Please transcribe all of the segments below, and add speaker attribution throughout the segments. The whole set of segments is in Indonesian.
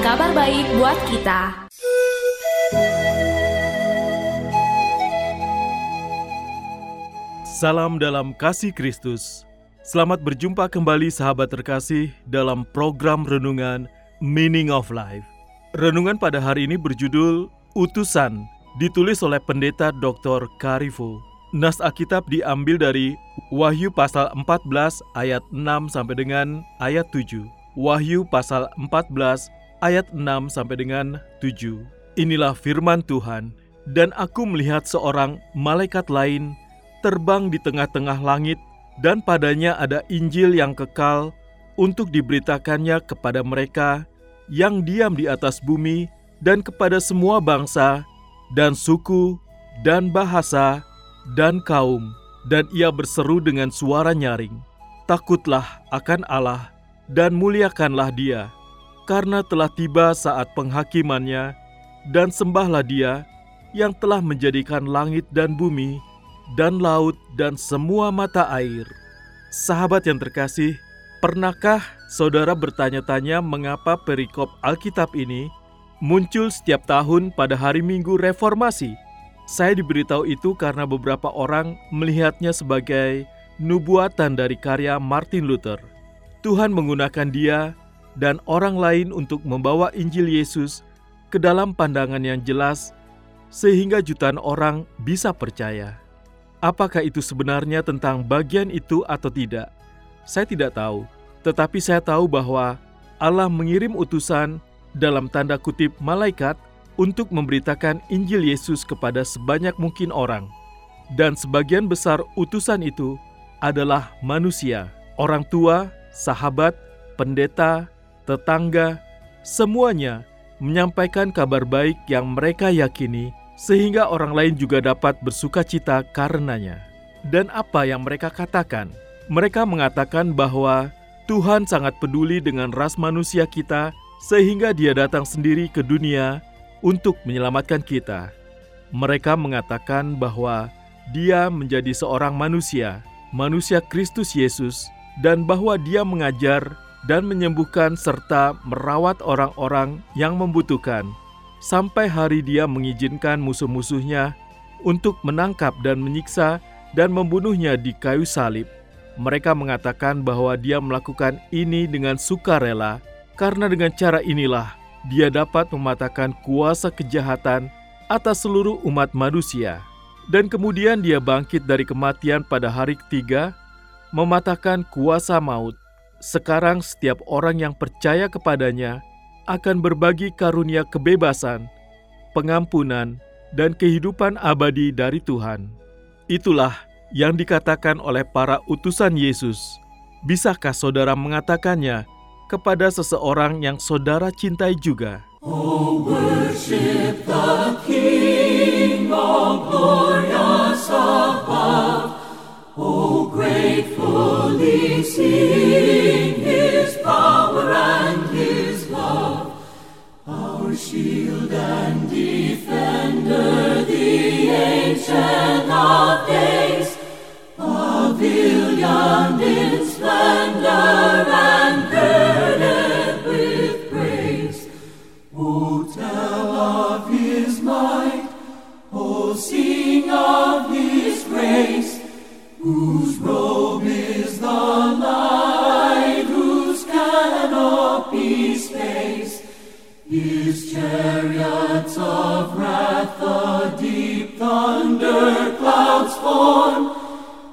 Speaker 1: kabar baik buat kita
Speaker 2: Salam dalam kasih Kristus. Selamat berjumpa kembali sahabat terkasih dalam program renungan Meaning of Life. Renungan pada hari ini berjudul Utusan, ditulis oleh pendeta Dr. Karifo. Nas Alkitab diambil dari Wahyu pasal 14 ayat 6 sampai dengan ayat 7. Wahyu pasal 14 ayat 6 sampai dengan 7. Inilah firman Tuhan, dan aku melihat seorang malaikat lain terbang di tengah-tengah langit dan padanya ada Injil yang kekal untuk diberitakannya kepada mereka yang diam di atas bumi dan kepada semua bangsa dan suku dan bahasa dan kaum dan ia berseru dengan suara nyaring takutlah akan Allah dan muliakanlah dia karena telah tiba saat penghakimannya dan sembahlah dia yang telah menjadikan langit dan bumi dan laut dan semua mata air. Sahabat yang terkasih, pernahkah saudara bertanya-tanya mengapa perikop Alkitab ini muncul setiap tahun pada hari Minggu Reformasi? Saya diberitahu itu karena beberapa orang melihatnya sebagai nubuatan dari karya Martin Luther. Tuhan menggunakan dia dan orang lain untuk membawa Injil Yesus ke dalam pandangan yang jelas sehingga jutaan orang bisa percaya. Apakah itu sebenarnya tentang bagian itu atau tidak? Saya tidak tahu, tetapi saya tahu bahwa Allah mengirim utusan dalam tanda kutip malaikat untuk memberitakan Injil Yesus kepada sebanyak mungkin orang. Dan sebagian besar utusan itu adalah manusia, orang tua, sahabat, pendeta, tetangga, semuanya menyampaikan kabar baik yang mereka yakini sehingga orang lain juga dapat bersuka cita karenanya. Dan apa yang mereka katakan? Mereka mengatakan bahwa Tuhan sangat peduli dengan ras manusia kita, sehingga Dia datang sendiri ke dunia untuk menyelamatkan kita. Mereka mengatakan bahwa Dia menjadi seorang manusia, manusia Kristus Yesus, dan bahwa Dia mengajar dan menyembuhkan serta merawat orang-orang yang membutuhkan sampai hari dia mengizinkan musuh-musuhnya untuk menangkap dan menyiksa dan membunuhnya di kayu salib. Mereka mengatakan bahwa dia melakukan ini dengan sukarela, karena dengan cara inilah dia dapat mematahkan kuasa kejahatan atas seluruh umat manusia. Dan kemudian dia bangkit dari kematian pada hari ketiga, mematahkan kuasa maut. Sekarang setiap orang yang percaya kepadanya akan berbagi karunia kebebasan, pengampunan, dan kehidupan abadi dari Tuhan. Itulah yang dikatakan oleh para utusan Yesus. Bisakah saudara mengatakannya kepada seseorang yang saudara cintai juga?
Speaker 3: Oh, worship the King pavilioned in splendor and girded with praise. Oh, tell of his might, oh, sing of his grace, whose robe is the light, whose canopy space, his chariots of wrath, the deep thunder clouds form,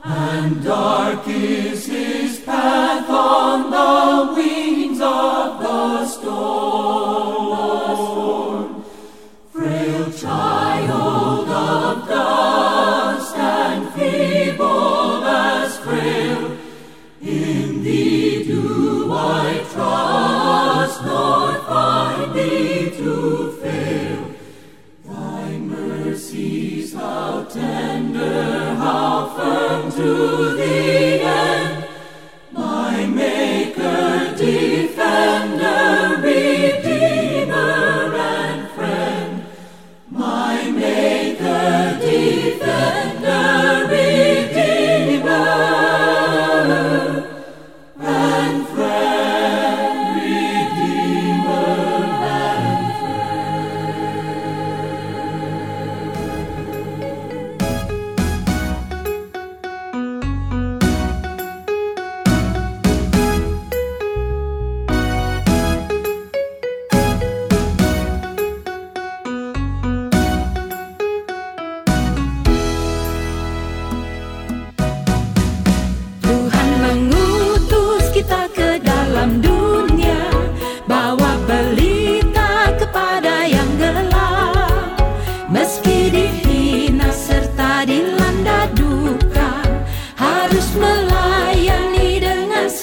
Speaker 3: and dark is his path on the wings of the storm.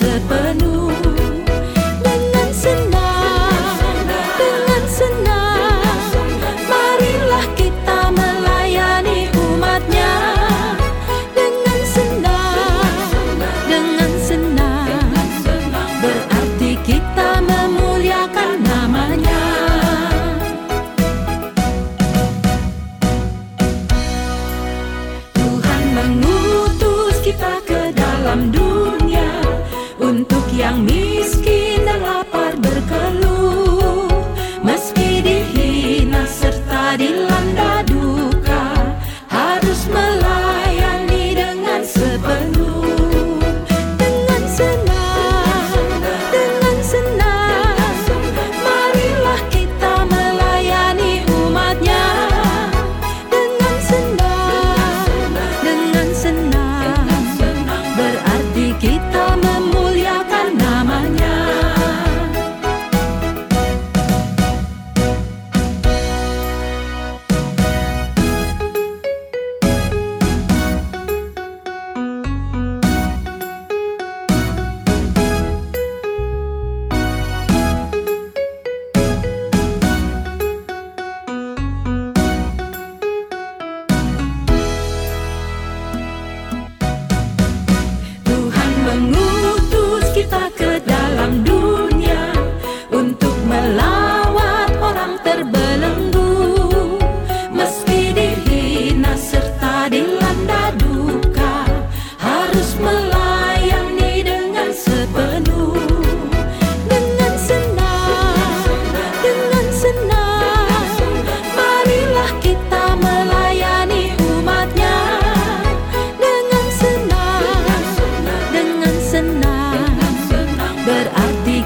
Speaker 4: answered.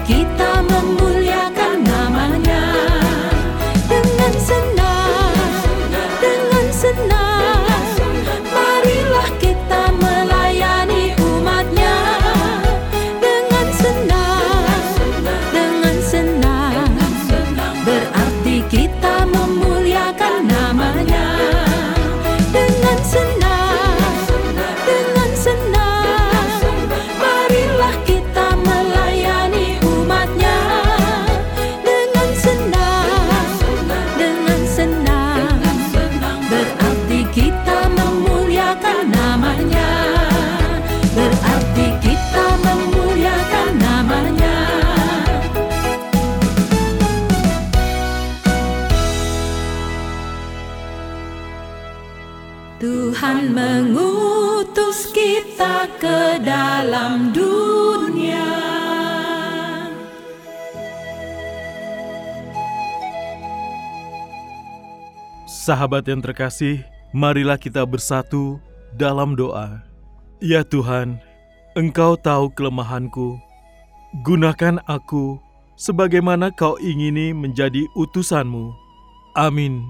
Speaker 4: Kikita Mengutus kita ke dalam dunia
Speaker 2: Sahabat yang terkasih, marilah kita bersatu dalam doa. Ya Tuhan, Engkau tahu kelemahanku. Gunakan aku sebagaimana Kau ingini menjadi utusanmu. Amin.